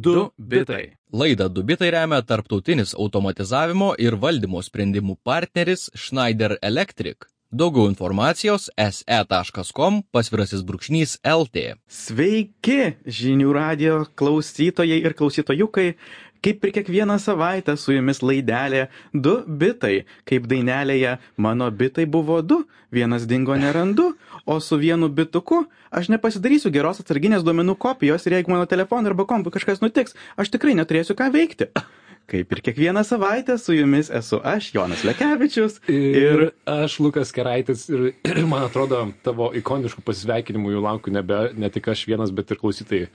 Du bitai. Laidą Dubitai remia tarptautinis automatizavimo ir valdymo sprendimų partneris Schneider Electric. Daugiau informacijos se.com pasvirasis brūkšnys LT. Sveiki, žinių radio klausytojai ir klausytojukai. Kaip ir kiekvieną savaitę su jumis laidelė du bitai. Kaip dainelėje mano bitai buvo du, vienas dingo nerandu, o su vienu bituku aš nepasidarysiu geros atsarginės duomenų kopijos ir jeigu mano telefonui arba kompui kažkas nutiks, aš tikrai neturėsiu ką veikti. Kaip ir kiekvieną savaitę su jumis esu aš, Jonas Lekevičius. Ir aš, Lukas Keraitis, ir, ir man atrodo, tavo ikoniškų pasisveikinimų jau laukiu nebe ne tik aš vienas, bet ir klausytojai.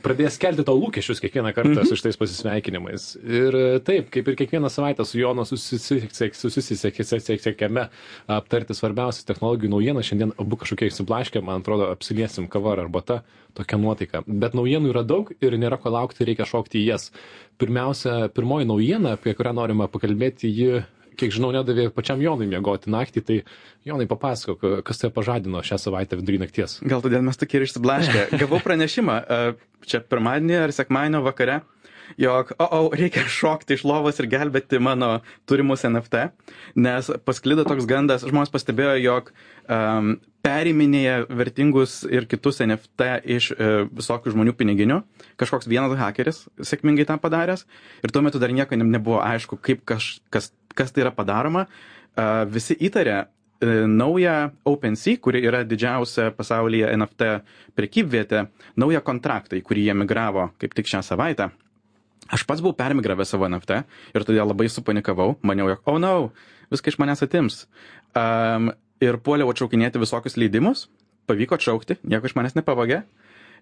Pradės kelti tau lūkesčius kiekvieną kartą Mhm. su šitais pasisveikinimais. Ir e, taip, kaip ir kiekvieną savaitę su Jonu susisiekėme aptarti svarbiausias technologijų naujienas. Šiandien abu kažkokie įsiblaškę, man atrodo, apsiliesim kava ar arbata, tokia nuotaika. Bet naujienų yra daug ir nėra ko laukti, reikia šokti į jas. Pirmiausia, pirmoji naujiena, apie kurią norime pakalbėti, ji, kiek žinau, nedavė pačiam Jonui miegoti naktį, tai Jonai papasakok, kas tave pažadino šią savaitę vidury nakties. Gal todėl mes tokie ir išsiblaškę. Gavau pranešimą e, čia pirmadienį ar sekmadienio vakare, jog, o, o, reikia šokti iš lovos ir gelbėti mano turimus NFT, nes pasklido toks gandas, žmonės pastebėjo, jog um, periminėja vertingus ir kitus NFT iš e, visokių žmonių piniginių. Kažkoks vienas hakeris sėkmingai tą padaręs ir tuo metu dar nieko ne- nebuvo aišku, kaip kaž, kas, kas tai yra padaroma. E, visi įtarė e, naują OpenSea, kuri yra didžiausia pasaulyje NFT prekybvietė, naują kontraktą, į kurį jie migravo kaip tik šią savaitę. Aš pats buvau permigravęs savo NFT ir todėl labai supanikavau, maniau, jog, oh no, viską iš manęs atims. Um, ir puoliau atšaukinėti visokius leidimus, pavyko atšaukti, nieko iš manęs nepavagė.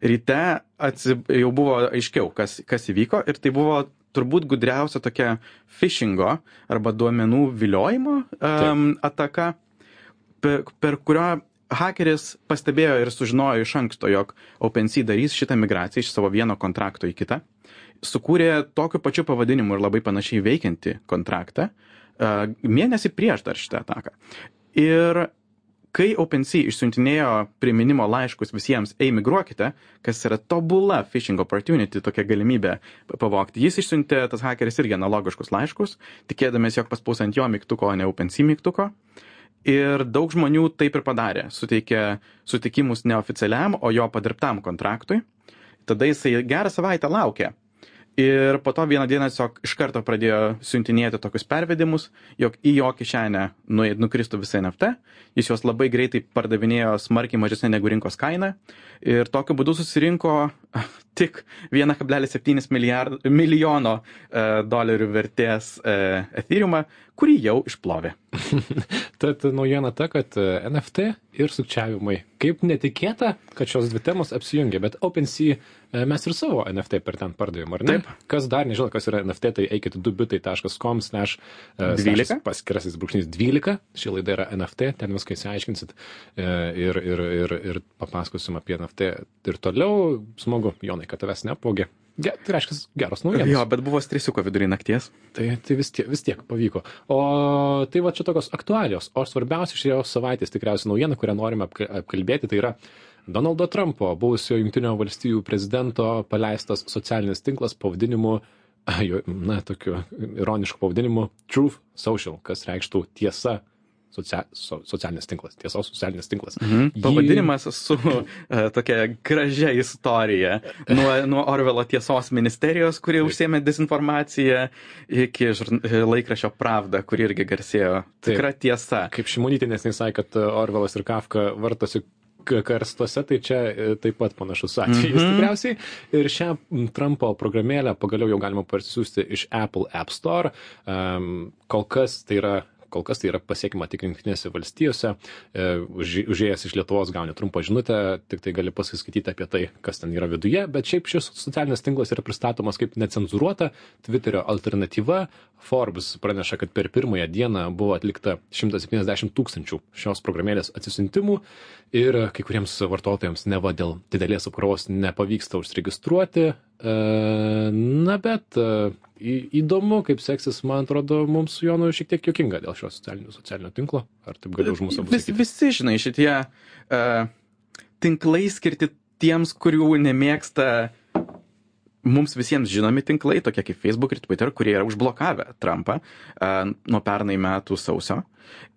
Ryte atsi, jau buvo aiškiau, kas, kas įvyko ir tai buvo turbūt gudriausia tokia phishingo arba duomenų viliojimo um, ataka, per, per kurio hakeris pastebėjo ir sužinojo iš anksto, jog OpenSea darys šitą migraciją iš savo vieno kontrakto į kitą sukūrė tokiu pačiu pavadinimu ir labai panašiai veikiantį kontraktą mėnesį prieš dar šitą ataką. Ir kai OpenSea išsiuntinėjo priminimo laiškus visiems, emigruokite, kas yra tobula phishing opportunity, tokia galimybė pavokti, jis išsiuntė, tas hakeris irgi analogiškus laiškus, tikėdamės, jog paspaus ant jo mygtuko, o ne OpenSea mygtuko. Ir daug žmonių taip ir padarė, suteikė sutikimus neoficialiam, o jo padirbtam kontraktui. Tada jisai gerą savaitę laukė Ir po to vieną dieną tiesiog iš karto pradėjo siuntinėti tokius pervedimus, jog į jo kišenę nu- nukristų visi NFT, jis juos labai greitai pardavinėjo smarkiai mažesnė negu rinkos kaina. Ir tokiu būdu susirinko tik 1,7 milijard- milijono e, dolerių vertės e, Ethereumą, kurį jau išplovė. Tad naujiena ta, kad e, NFT ir sukčiavimai. Kaip netikėta, kad šios dvi temos apsijungia, bet OpenSea e, mes ir savo NFT per ten pardavėm, ar ne? Taip. Kas dar nežino, kas yra NFT, tai eikite dubitai.com slash e, 12. paskirasis brūkšnys 12. Ši laida yra NFT, ten viską įsiaiškinsit e, ir, ir, ir, ir papasakosim apie NFT. Ir toliau, smagu, Jonai, kad tavęs neapvogė. Ge, tai reiškia geros naujienos. Jo, bet buvo stresiuko vidury nakties. Tai, tai vis, tiek, vis tiek pavyko. O tai va čia tokios aktualios. O svarbiausia šios savaitės tikriausiai naujiena, kurią norime apka- apkalbėti, tai yra Donaldo Trumpo, buvusio Junktinio valstybių prezidento, paleistas socialinis tinklas pavadinimu, na, tokiu ironišku pavadinimu Truth Social, kas reikštų tiesa. Socia, so, socialinis tinklas, tiesos socialinis tinklas. Mhm. Jį- Pavadinimas su uh, tokia gražia istorija. Nuo, nuo Orvelo tiesos ministerijos, kurie užsėmė dezinformaciją, iki žurn- laikraščio Pravda, kuri irgi garsėjo. Tikra tiesa. Kaip Šimonytė nesnei sakė, kad e, Orvelas ir Kafka vartosi karstuose, tai čia e, taip pat panašus atvejis Mhm. tikriausiai. Ir šią Trumpo programėlę pagaliau jau galima parsisiųsti iš Apple App Store. Um, kol kas tai yra kol kas tai yra pasiekima tik jungtinėse valstijose. E, už- Užėjęs iš Lietuvos gauni trumpą žinutę, tik tai gali pasiskaityti apie tai, kas ten yra viduje, bet šiaip šis socialinis tinklas yra pristatomas kaip necenzuruota Twitterio alternatyva. Forbes praneša, kad per pirmąją dieną buvo atlikta 170 tūkstančių šios programėlės atsisintimų ir kai kuriems vartotojams neva dėl didelės apkrovos nepavyksta užsiregistruoti. E, Na, bet e, įdomu, kaip seksis, man atrodo, mums su Jonu šiek tiek jokinga dėl šio socialinio, socialinio tinklo. Ar taip galiu už mūsų Vis, visi, žinai, šitie uh, tinklai skirti tiems, kurių nemėgsta mums visiems žinomi tinklai, tokie kaip Facebook ir Twitter, kurie yra užblokavę Trumpą uh, nuo pernai metų sausio.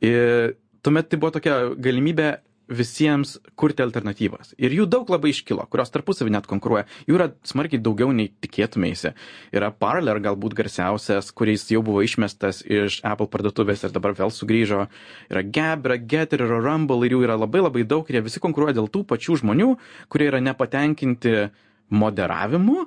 Ir tuomet tai buvo tokia galimybė visiems kurti alternatyvas. Ir jų daug labai iškilo, kurios tarpusavį net konkuruoja. Jų yra smarkiai daugiau nei tikėtumėsi. Yra Parler galbūt garsiausias, kuris jau buvo išmestas iš Apple parduotuvės ir dabar vėl sugrįžo. Yra Gab, yra Getter, yra Rumble ir jų yra labai labai daug ir jie visi konkuruoja dėl tų pačių žmonių, kurie yra nepatenkinti moderavimu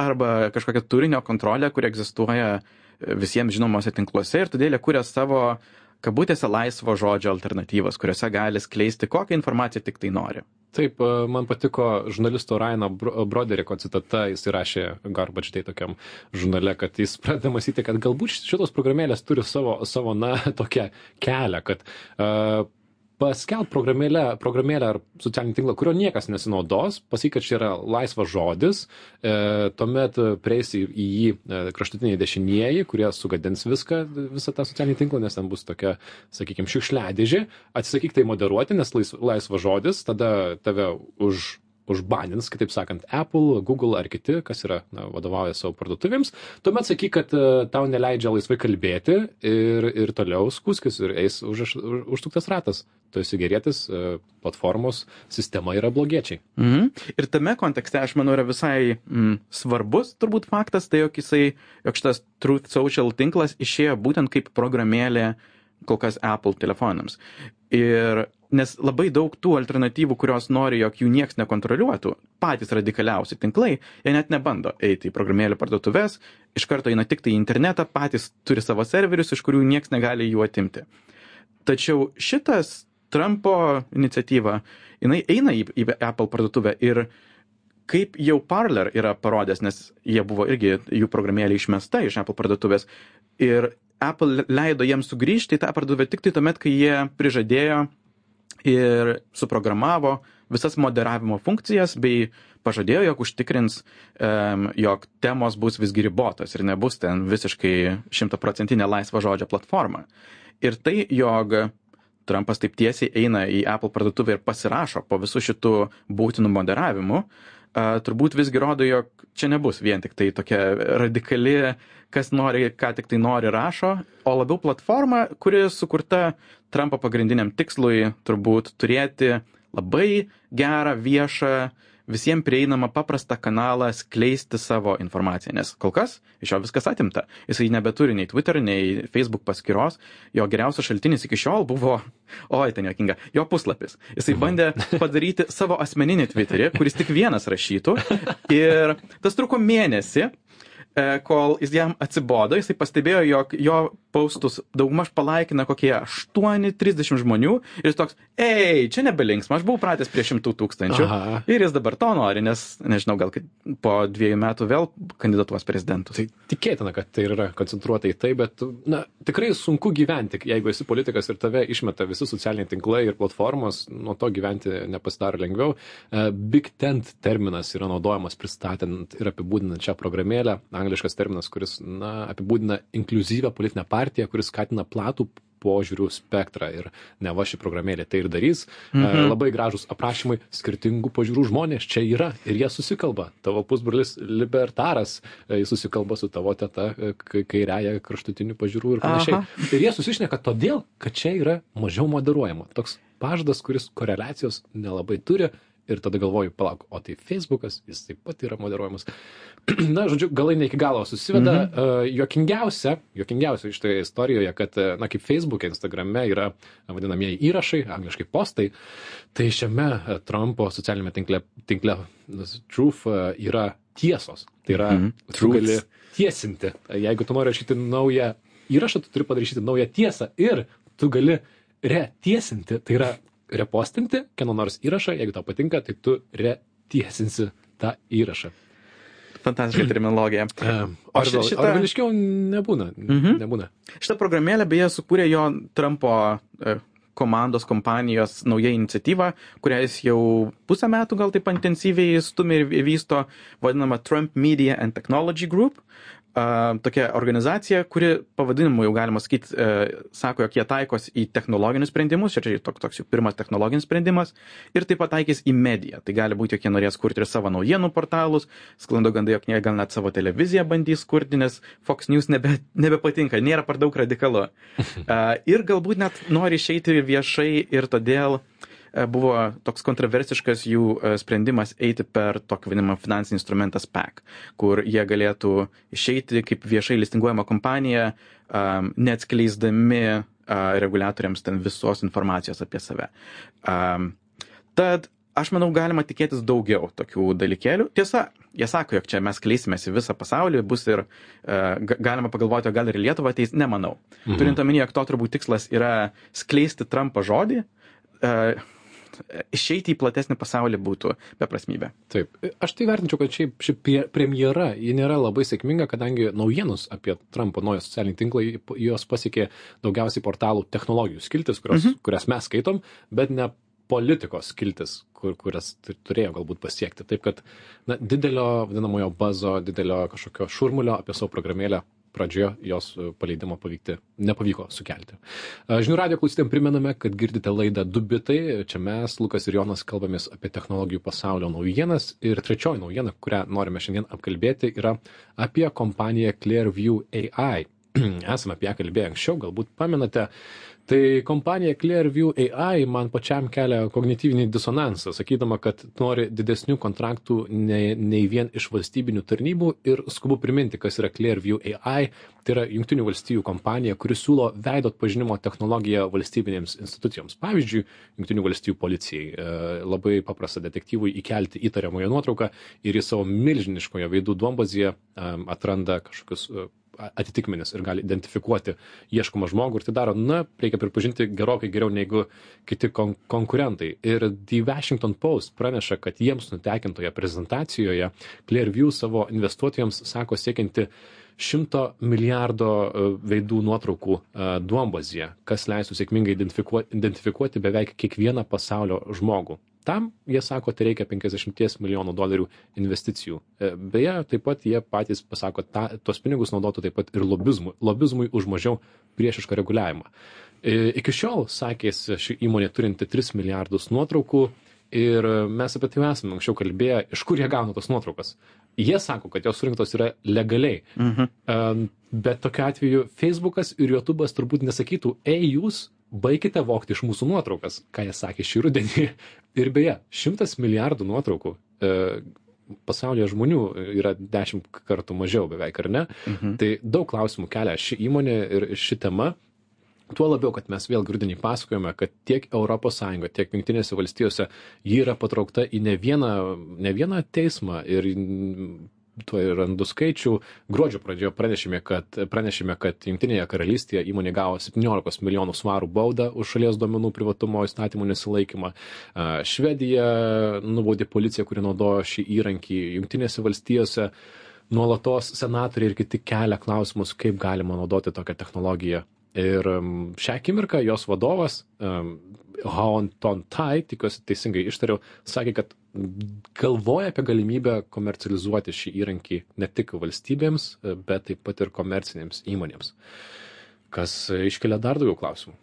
arba kažkokia turinio kontrolė, kuri egzistuoja visiems žinomose tinkluose ir todėl jie kuria savo kabutėse laisvo žodžio alternatyvas, kuriuose gali skleisti kokią informaciją tik tai nori. Taip, man patiko žurnalisto Raino Broderiko citata, jis įrašė Garbage Day tokiam žurnale, kad jis pradeda mąstyti, kad galbūt šitos programėlės turi savo, savo na, tokią kelią, kad uh, paskelbt programėlę programėlę ar socialinį tinklą kurio niekas nesinaudos pasakyk kad čia yra laisvas žodis e, tuomet prieis į, į jį e, kraštutiniai dešinieji kurie sugadins viską visą tą socialinį tinklą nes ten bus tokia sakykim šiukšliadėžė. Atsisakyk tai moderuoti nes lais, laisvas žodis tada tave už užbanins, kitaip sakant, Apple, Google ar kiti, kas yra, na, vadovauja savo parduotuvėms, tuomet sakyk, kad uh, tau neleidžia laisvai kalbėti ir, ir toliau skuskis ir eis už, už, užtuktas ratas. Tu esi gerėtis, uh, platformos sistema yra blogiečiai. Mhm. Ir tame kontekste, aš manau, yra visai mm, svarbus turbūt faktas, tai jog jisai, jog šitas Truth Social tinklas išėjo būtent kaip programėlė kol kas Apple telefonams. Ir nes labai daug tų alternatyvų, kurios nori, jog jų nieks nekontroliuotų, patys radikaliausi tinklai, jie net nebando eiti į programėlių parduotuvės, iš karto eina tik tai į internetą, patys turi savo serverius, iš kurių nieks negali jų atimti. Tačiau šitas Trumpo iniciatyva, jinai eina į, į Apple parduotuvę ir kaip jau Parler yra parodęs, nes jie buvo irgi jų programėlė išmesta iš Apple parduotuvės ir Apple leido jiems sugrįžti į tą parduotuvę tik tai tuomet, kai jie prižadėjo ir suprogramavo visas moderavimo funkcijas bei pažadėjo, jog užtikrins, jog temos bus visgi ribotos ir nebus ten visiškai šimtaprocentinė laisva žodžio platforma. Ir tai, jog Trumpas taip tiesiai eina į Apple parduotuvę ir pasirašo po visų šitų būtinų moderavimų, turbūt visgi rodo, jog čia nebus vien tik tai tokia radikali, kas nori, ką tik tai nori rašo, o labiau platforma, kuri sukurta Trumpo pagrindiniam tikslui turbūt turėti labai gerą viešą visiems prieinamą paprastą kanalą skleisti savo informaciją, nes kol kas iš jo viskas atimta. Jisai nebeturi nei Twitter, nei Facebook paskyros, jo geriausias šaltinis iki šiol buvo, oi, tai nekinga, jo puslapis. Jisai bandė padaryti savo asmeninį Twitterį, kuris tik vienas rašytų ir tas truko mėnesį, kol jis jam atsibodo, jisai pastebėjo, jog jo paustus daugmaž palaikina kokie 8-30 žmonių ir jis toks, ei, čia nebelinksma, aš buvau pratęs prie šimtų tūkstančių Aha. ir jis dabar to nori, nes, nežinau, gal po dviejų metų vėl kandidatuos prezidentus. Tai tikėtina, kad tai yra koncentruota į tai, bet, na, tikrai sunku gyventi, jeigu esi politikas ir tave išmeta visi socialiniai tinklai ir platformos, nuo to gyventi nepasidaro lengviau. E, Big Tent terminas yra naudojamas pristatant ir apibūdinant šią programėlę, angliškas terminas, kuris, na, apibūdina inkluzyvę politinę partiją partiją, kuris skatina platų požiūrių spektrą ir ne va ši programėlė tai ir darys. Mhm. Labai gražus aprašymai, skirtingų požiūrių žmonės čia yra ir jie susikalba. Tavo pusbrolis libertaras, jis susikalba su tavo teta kairiaja kraštutinių pažiūrų ir panašiai. Aha. Ir jie susišneka todėl, kad čia yra mažiau moderuojama. Toks pažadas, kuris koreliacijos nelabai turi. Ir tada galvoju, palauk, o tai Facebookas, jis taip pat yra moderuojamas. na, žodžiu, galai ne iki galo susiveda. Mhm. Uh, jokingiausia, jokingiausia iš toje istorijoje, kad, na, kaip Facebook'e, Instagram'e yra vadinamieji įrašai, angliškai postai, tai šiame Trumpo socialinėme tinkle, tinkle Truth uh, yra tiesos. Tai yra, mhm. tu gali tiesinti. Jeigu tu nori rašyti naują įrašą, tu turi padaryti naują tiesą ir tu gali retiesinti, tai yra repostinti kieno nors įrašą, jeigu tau patinka, tai tu retiesinsi tą įrašą. Fantastiška terminologija. O šitą... Orveliškiau nebūna. Mhm. nebūna. Šitą programėlę beje sukūrė jo Trumpo e, komandos kompanijos nauja iniciatyva, kurią jis jau pusę metų gal taip intensyviai stumia ir vysto, vadinama Trump Media and Technology Group. Tokia organizacija, kuri pavadinimu jau galima sakyti, e, sako, jog jie taikos į technologinius sprendimus, čia toks, toks jau pirmas technologinis sprendimas, ir taip pat taikys į mediją. Tai gali būti, jog jie norės kurti ir savo naujienų portalus, sklando gandai, jog jie gal net savo televiziją bandys kurti, nes Fox News nebe, nebepatinka, nėra per daug radikalu. Ir galbūt net nori išeiti viešai ir todėl buvo toks kontroversiškas jų e, sprendimas eiti per tokį vadinamą finansinį instrumentą SPAC, kur jie galėtų išeiti kaip viešai listinguojama kompanija, neatskleisdami reguliatoriams ten visos informacijos apie save. Tad aš manau, galima tikėtis daugiau tokių dalykėlių. Tiesa, jie sako, jog čia mes kleisimės į visą pasaulį, bus ir uh, galima pagalvoti, o gal ir Lietuva ateis, nemanau. Mhm. Turint omenyje, jog to turbūt tikslas yra skleisti Trumpo žodį, uh, išeiti į platesnį pasaulį būtų beprasmybė. Taip, aš tai vertinčiau, kad šiaip ši premjera, ji nėra labai sėkminga, kadangi naujienos apie Trumpo naują socialinį tinklą, jos pasiekė daugiausiai portalų technologijų skiltis, kurios, mhm. kurias mes skaitom, bet ne politikos skiltis, kur, kurias turėjo galbūt pasiekti. Taip kad na, didelio, vadinamojo bazo, didelio kažkokio šurmulio apie savo programėlę pradžioje jos e, paleidimo pavykti, nepavyko sukelti. E, žinių radio klausytėm primename, kad girdite laidą Du bitai. Čia mes, Lukas ir Jonas, kalbamės apie technologijų pasaulio naujienas. Ir trečioji naujiena, kurią norime šiandien apkalbėti, yra apie kompaniją Clearview AI. Esame apie ją kalbėję anksčiau, galbūt pamenate. Tai kompanija Clearview AI man pačiam kelia kognityvinį disonansą, sakydama, kad nori didesnių kontraktų nei, nei vien iš valstybinių tarnybų ir skubu priminti, kas yra Clearview AI. Tai yra Junktinių valstybių kompanija, kuri siūlo veido atpažinimo technologiją valstybinėms institucijoms. Pavyzdžiui, Junktinių valstybių policijai. E, labai paprasta detektyvui įkelti įtariamojo nuotrauką ir į savo milžiniškoje veidų duombazėje atranda kažkokius e, atitikmenis ir gali identifikuoti ieškomą žmogų ir tai daro, na, reikia pripažinti gerokai geriau negu kiti kon konkurentai. Ir The Washington Post praneša, kad jiems nutekintoje prezentacijoje Clearview savo investuotojams sako siekianti šimto milijardo e, veidų nuotraukų e, duombazėje, kas leistų sėkmingai identifikuoti, identifikuoti beveik kiekvieną pasaulio žmogų. Tam, jie sako, tai reikia 50 milijonų dolerių investicijų. E, beje, taip pat jie patys pasako, ta, tos pinigus naudotų taip pat ir lobizmui, lobizmui už mažiau priešišką reguliavimą. Iki šiol, sakėsi, ši įmonė turinti 3 milijardus nuotraukų ir mes apie tai esame anksčiau kalbėję, iš kur jie gauna tos nuotraukas. Jie sako, kad jos surinktos yra legaliai. Mhm. Bet tokiu atveju Facebookas ir YouTube'as turbūt nesakytų, ei jūs, baikite vokti iš mūsų nuotraukas, ką jie sakė šį rudenį. Ir beje, šimtas milijardų nuotraukų e, pasaulyje žmonių yra dešimt kartų mažiau beveik, ar ne? Mhm. Tai daug klausimų kelia ši įmonė ir ši tema. Tuo labiau, kad mes vėl grūdinį pasakojame, kad tiek ES, tiek Junktinėse valstijose ji yra patraukta į ne vieną, ne vieną teismą ir tuo ir randu skaičių. Gruodžio pradžioje pranešėme, kad, pranešėme, kad Junktinėje karalystėje įmonė gavo 17 milijonų svarų baudą už šalies duomenų privatumo įstatymų nesilaikymą. Švedija nubaudė policiją, kuri naudojo šį įrankį Junktinėse valstijose. Nuolatos senatoriai ir kiti kelia klausimus, kaip galima naudoti tokią technologiją Ir šią akimirką jos vadovas, um, Haonton Tai, tikiuosi teisingai ištariau, sakė, kad galvoja apie galimybę komercializuoti šį įrankį ne tik valstybėms, bet taip pat ir komercinėms įmonėms. Kas iškelia dar daugiau klausimų.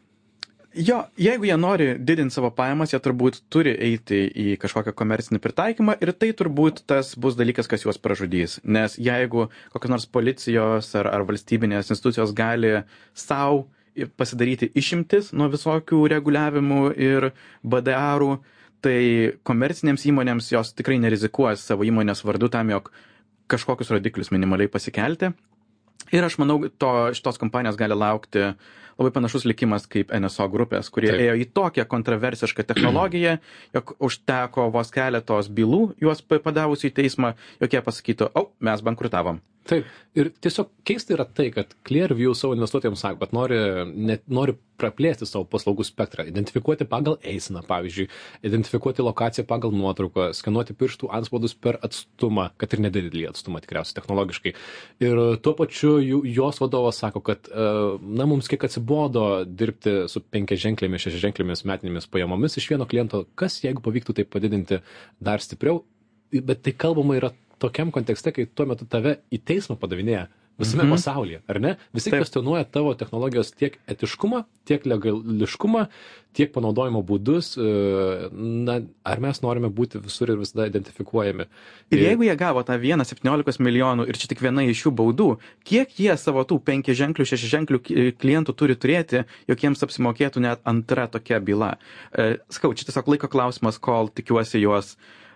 Jo, jeigu jie nori didinti savo pajamas, jie turbūt turi eiti į kažkokią komercinį pritaikymą ir tai turbūt tas bus dalykas, kas juos pražudys. Nes jeigu kokios nors policijos ar, ar valstybinės institucijos gali savo pasidaryti išimtis nuo visokių reguliavimų ir BDRų, tai komercinėms įmonėms jos tikrai nerizikuos savo įmonės vardu tam, jog kažkokius rodiklius minimaliai pasikelti. Ir aš manau, to, šitos kompanijos gali laukti labai panašus likimas kaip NSO grupės, kurie Taip. ėjo į tokią kontroversišką technologiją, jog užteko vos keletos bylų juos padavusių į teismą, jog jie pasakytų, o, mes bankrutavom. Taip. Ir tiesiog keista yra tai, kad Clearview savo investuotojams sako, kad nori, net, nori praplėsti savo paslaugų spektrą, identifikuoti pagal eiseną, pavyzdžiui, identifikuoti lokaciją pagal nuotrauką, skenuoti pirštų anspaudus per atstumą, kad ir nedidelį atstumą tikriausiai technologiškai. Ir tuo pačiu jos vadovas sako, kad, e, na, mums kiek atsibodo dirbti su penkiaženklėmis, šešiaženklėmis metinėmis pajamomis iš vieno kliento, kas jeigu pavyktų tai padidinti dar stipriau, bet tai kalbama yra tokiam kontekste, kai tuo metu tave į teismą padavinėja visame Mhm. pasaulyje, ar ne? Visi Taip. kvestionuoja tavo technologijos tiek etiškumą, tiek legališkumą, tiek panaudojimo būdus. e, Na, ar mes norime būti visur ir visada identifikuojami? Ir jeigu jie gavo tą vieną 17 milijonų ir čia tik viena iš jų baudų, kiek jie savo tų penki ženklių, šeši ženklių ki- klientų turi turėti, jog jiems apsimokėtų net antra tokia byla. E, Skau, čia tiesiog laiko klausimas, kol tikiuosi juos e,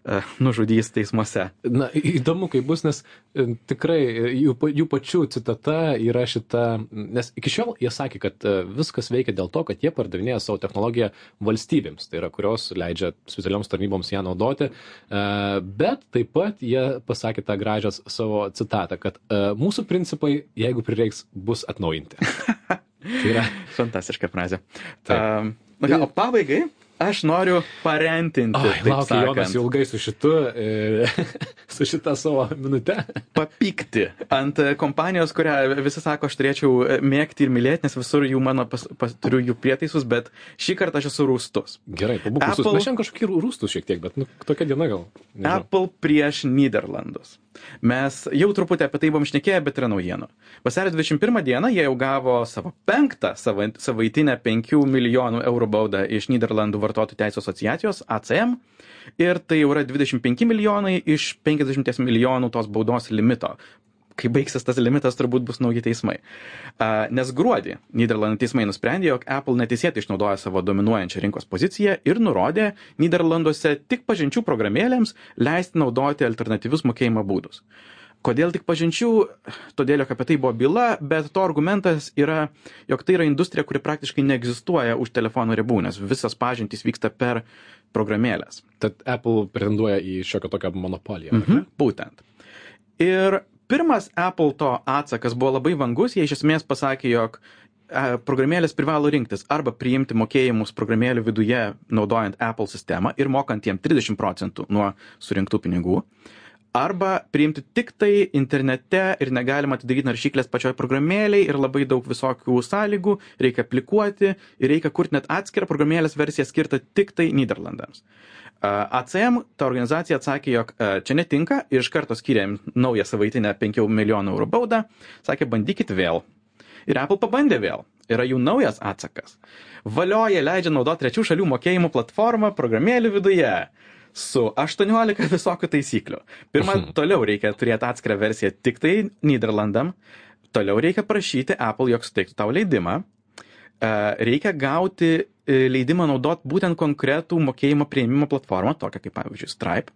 nužudys teismuose. Na, įdomu, kaip bus, nes e, tikrai e, jų, jų pačių citata yra šita, nes iki šiol jie sakė, kad e, viskas veikia dėl to, kad jie pardavinėja savo technologiją valstybėms, tai yra, kurios leidžia specialioms tarnyboms ją naudoti, E, bet taip pat jie pasakė tą gražią savo citatą, kad e, mūsų principai, jeigu prireiks, bus atnaujinti. tai yra, Fantastiška frazė. Taip. Um, na ką, o pabaigai aš noriu parentinti. Taip laukia Jonas ilgai su šitu, e, su šita savo minute. papykti ant e, kompanijos, kurią visi sako, aš turėčiau e, mėgti ir mylėti, nes visur jų mano pas, pas, turiu jų prietaisus, bet šį kartą aš esu rūstus. Gerai, pabūk Apple- rūstus. Mes šiandien kažkokį rūstus šiek tiek, bet nu, tokia diena gal. Nežinau. Apple prieš Niderlandus. Mes jau truputį apie tai buvom šnekėję, bet yra naujienų. Vasario 21 dieną jie jau gavo savo penktą sava- savaitinę 5 milijonų eurų baudą iš Niderlandų vartotojų teisų asociacijos ACM. Ir tai jau yra 25 milijonai iš 50 milijonų tos baudos limito. Kai baigsis tas limitas, turbūt bus nauji teismai. A, Nes gruodį Niderlandų teismai nusprendė, jog Apple neteisėtai išnaudoja savo dominuojančią rinkos poziciją ir nurodė Niderlanduose tik pažinčių programėlėms leisti naudoti alternatyvius mokėjimo būdus. Kodėl tik pažinčių? Todėl, jog apie tai buvo byla, bet to argumentas yra, jog tai yra industrija, kuri praktiškai neegzistuoja už telefono ribų, nes visas pažintys vyksta per programėlės. Tad Apple pretenduoja į šiokią tokią monopoliją. Mhm. Būtent. Ir pirmas Apple to atsakas buvo labai vangus, jie iš esmės pasakė, jog e, programėlės privalo rinktis arba priimti mokėjimus programėlių viduje naudojant Apple sistemą ir mokant jiem 30 procentų nuo surinktų pinigų, arba priimti tik tai internete ir negalima atidaryti naršyklės pačioj programėlėj ir labai daug visokių sąlygų, reikia aplikuoti ir reikia kurti net atskirą programėlės versiją skirtą tik tai Niderlandams. ACM ta organizacija atsakė, jog a, čia netinka ir iš karto skyrė jiem naują savaitinę 5 milijonų eurų baudą, sakė, bandykit vėl. Ir Apple pabandė vėl. Yra jų naujas atsakas. Valioja leidžia naudoti trečių šalių mokėjimų platformą programėlių viduje su 18 visokių taisyklių. Pirma, toliau reikia turėti atskirą versiją tik tai Niderlandam. Toliau reikia prašyti Apple, jog suteiktų tau leidimą. E, Reikia gauti e, leidimą naudoti būtent konkretų mokėjimo prieimimo platformą, tokią kaip pavyzdžiui Stripe.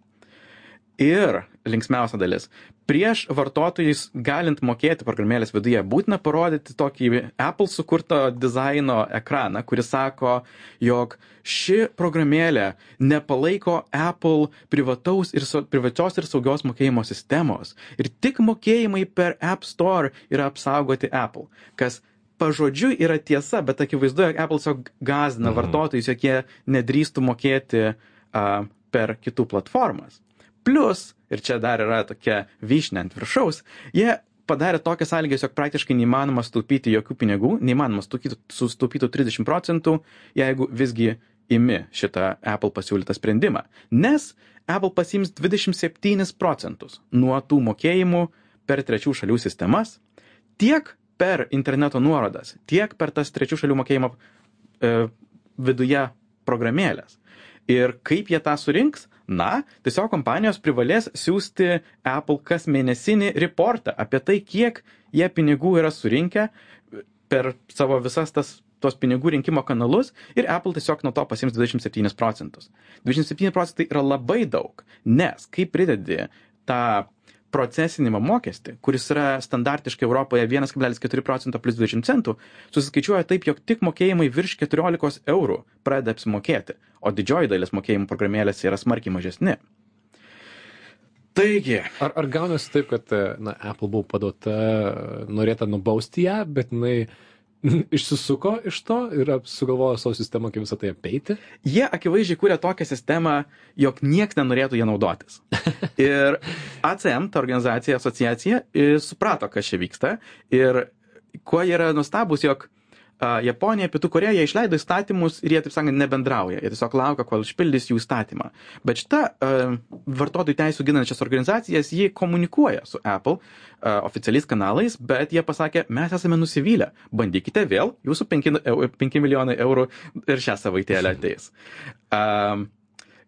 Ir linksmiausia dalis. Prieš vartotojus galint mokėti programėlės viduje, būtina parodyti tokį Apple sukurto dizaino ekraną, kuris sako, jog ši programėlė nepalaiko Apple privataus ir, sau- privačios ir saugios mokėjimo sistemos. Ir tik mokėjimai per App Store yra apsaugoti Apple. Kas pažodžiui yra tiesa, bet akivaizdu, jog Apple tiesiog gazina Mhm. vartotojus, jog jie nedrįstų mokėti uh, per kitų platformas. Plus, ir čia dar yra tokia vyšnė ant viršaus, jie padarė tokias sąlygas, jog praktiškai neįmanoma sutaupyti jokių pinigų, neįmanoma sutaupyti 30 procentų, jeigu visgi imi šitą Apple pasiūlytą sprendimą. Nes Apple pasims 27 procentus nuo tų mokėjimų per trečių šalių sistemas, tiek per interneto nuorodas, tiek per tas trečių šalių mokėjimo e, viduje programėlės. Ir kaip jie tą surinks? Na, tiesiog kompanijos privalės siūsti Apple kas mėnesinį reportą apie tai, kiek jie pinigų yra surinkę per savo visas tas tos pinigų rinkimo kanalus ir Apple tiesiog nuo to pasims 27 procentus. 27 procentai yra labai daug, nes kai pridedi tą procesinimo mokestį, kuris yra standartiškai Europoje 1,4 procento plus 20 centų, susiskaičiuoja taip, jog tik mokėjimai virš 14 eurų pradeda apsimokėti, o didžioji dalis mokėjimų programėlėse yra smarkiai mažesni. Taigi, Ar, ar gaunasi taip, kad na, Apple buvo paduota, norėta nubausti ją, bet jinai išsisuko iš to ir sugalvojo savo sistemą, kaip visą tai apeiti? jie akivaizdžiai kūrė tokią sistemą, jog nieks nenorėtų ją naudotis. Ir ACM, ta organizacija, asociacija, suprato, kas čia vyksta ir kuo jie yra nustabus, jog Japonija, Pietų Koreja, jie išleido įstatymus ir jie, taip sakant, nebendrauja. Jie tiesiog laukia, kol išpildys jų įstatymą. Bet šita vartotojų teisų ginančias organizacijas, jie komunikuoja su Apple oficialiais kanalais, bet jie pasakė, mes esame nusivylę. Bandykite vėl, jūsų 5, 5 milijonai eurų ir šią savaitėlę ateis. Um,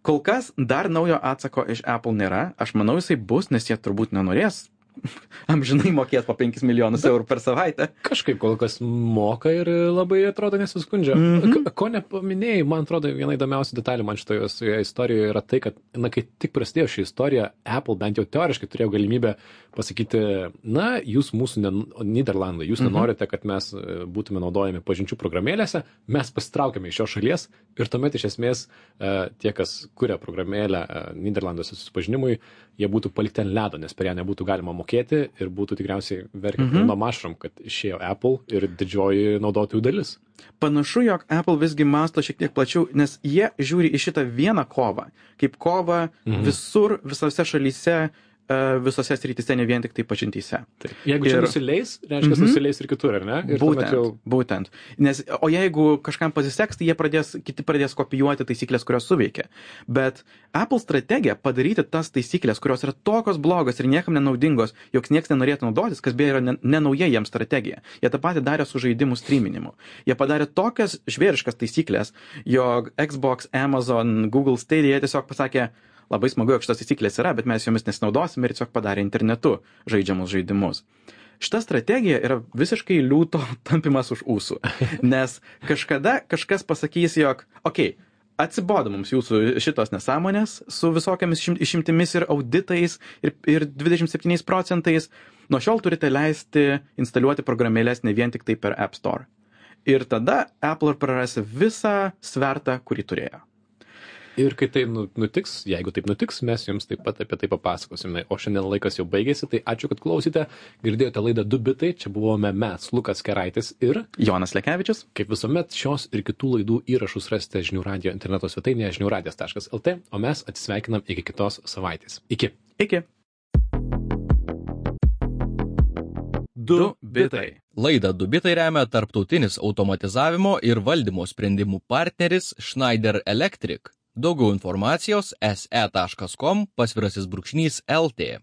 Kol kas dar naujo atsako iš Apple nėra. Aš manau, jisai bus, nes jie turbūt nenorės amžinai mokėt po 5 milijonus eurų per savaitę. Kažkaip kol kas moka ir labai atrodo nesiskundžia. Mm -hmm. Ko nepaminėjai, man atrodo, viena įdomiausia detalė man šitoje istorijoje yra tai, kad, na, kai tik prasidėjo ši istorija, Apple bent jau teoriškai turėjo galimybę pasakyti, na, jūs mūsų, ne, Niderlandai, jūs mhm. nenorite, kad mes e, būtume naudojami pažinčių programėlėse, mes pasitraukėme iš šios šalies ir tuomet iš esmės e, tie, kas kuria programėlę e, Niderlanduose susipažinimui, jie būtų palikti ant ledo, nes per ją nebūtų galima mokėti ir būtų tikriausiai verkė mhm. pilno mašram, kad išėjo Apple ir didžioji naudotojų dalis. Panašu, jog Apple visgi masto šiek tiek plačiau, nes jie žiūri į šitą vieną kovą, kaip kovą mhm. visur, visose šalyse, visose srityse, ne vien tik tai pažintyse. Taip. Jeigu ir... čia nusileis, reiškia, mm -hmm. nusileis ir kitur, ar ne? Ir būtent, jau... būtent. Nes, o jeigu kažkam pasiseks, tai jie pradės, kiti pradės kopijuoti taisyklės, kurios suveikia. Bet Apple strategija padaryti tas taisyklės, kurios yra tokios blogos ir niekam nenaudingos, jog niekas nenorėtų naudotis, kas beje yra nenauja ne jiems strategija. Jie tą patį darė su žaidimų streaminimu. Jie padarė tokias žvėriškas taisyklės, jog Xbox, Amazon, Google Stadia tiesiog pasakė, labai smagu, jog šitos taisyklės yra, bet mes jomis nesinaudosime ir tiesiog padarė internetu žaidžiamus žaidimus. Šita strategija yra visiškai liūto tampimas už ūsų, nes kažkada kažkas pasakys, jog, okei, okay, atsibodo mums jūsų šitos nesąmonės su visokiamis išimtimis ir auditais ir, ir 27 procentais. Nuo šiol turite leisti instaliuoti programėlės ne vien tik tai per App Store. Ir tada Apple praras visą svertą, kurį turėjo. Ir kai tai nu, nutiks, jeigu taip nutiks, mes jums taip pat apie tai papasakosime. O šiandien laikas jau baigėsi, tai ačiū, kad klausėte. Girdėjote laidą Du bitai, čia buvome mes, Lukas Keraitis ir Jonas Lekevičius. Kaip visuomet, šios ir kitų laidų įrašus rasite žinių radio interneto svetainėje žiniųradijas.lt, o mes atsisveikinam iki kitos savaitės. Iki. Iki. Du bitai. Laidą Du bitai remia tarptautinis automatizavimo ir valdymo sprendimų partneris Schneider Electric. Daugiau informacijos se.com pasvirasis brūkšnys LT.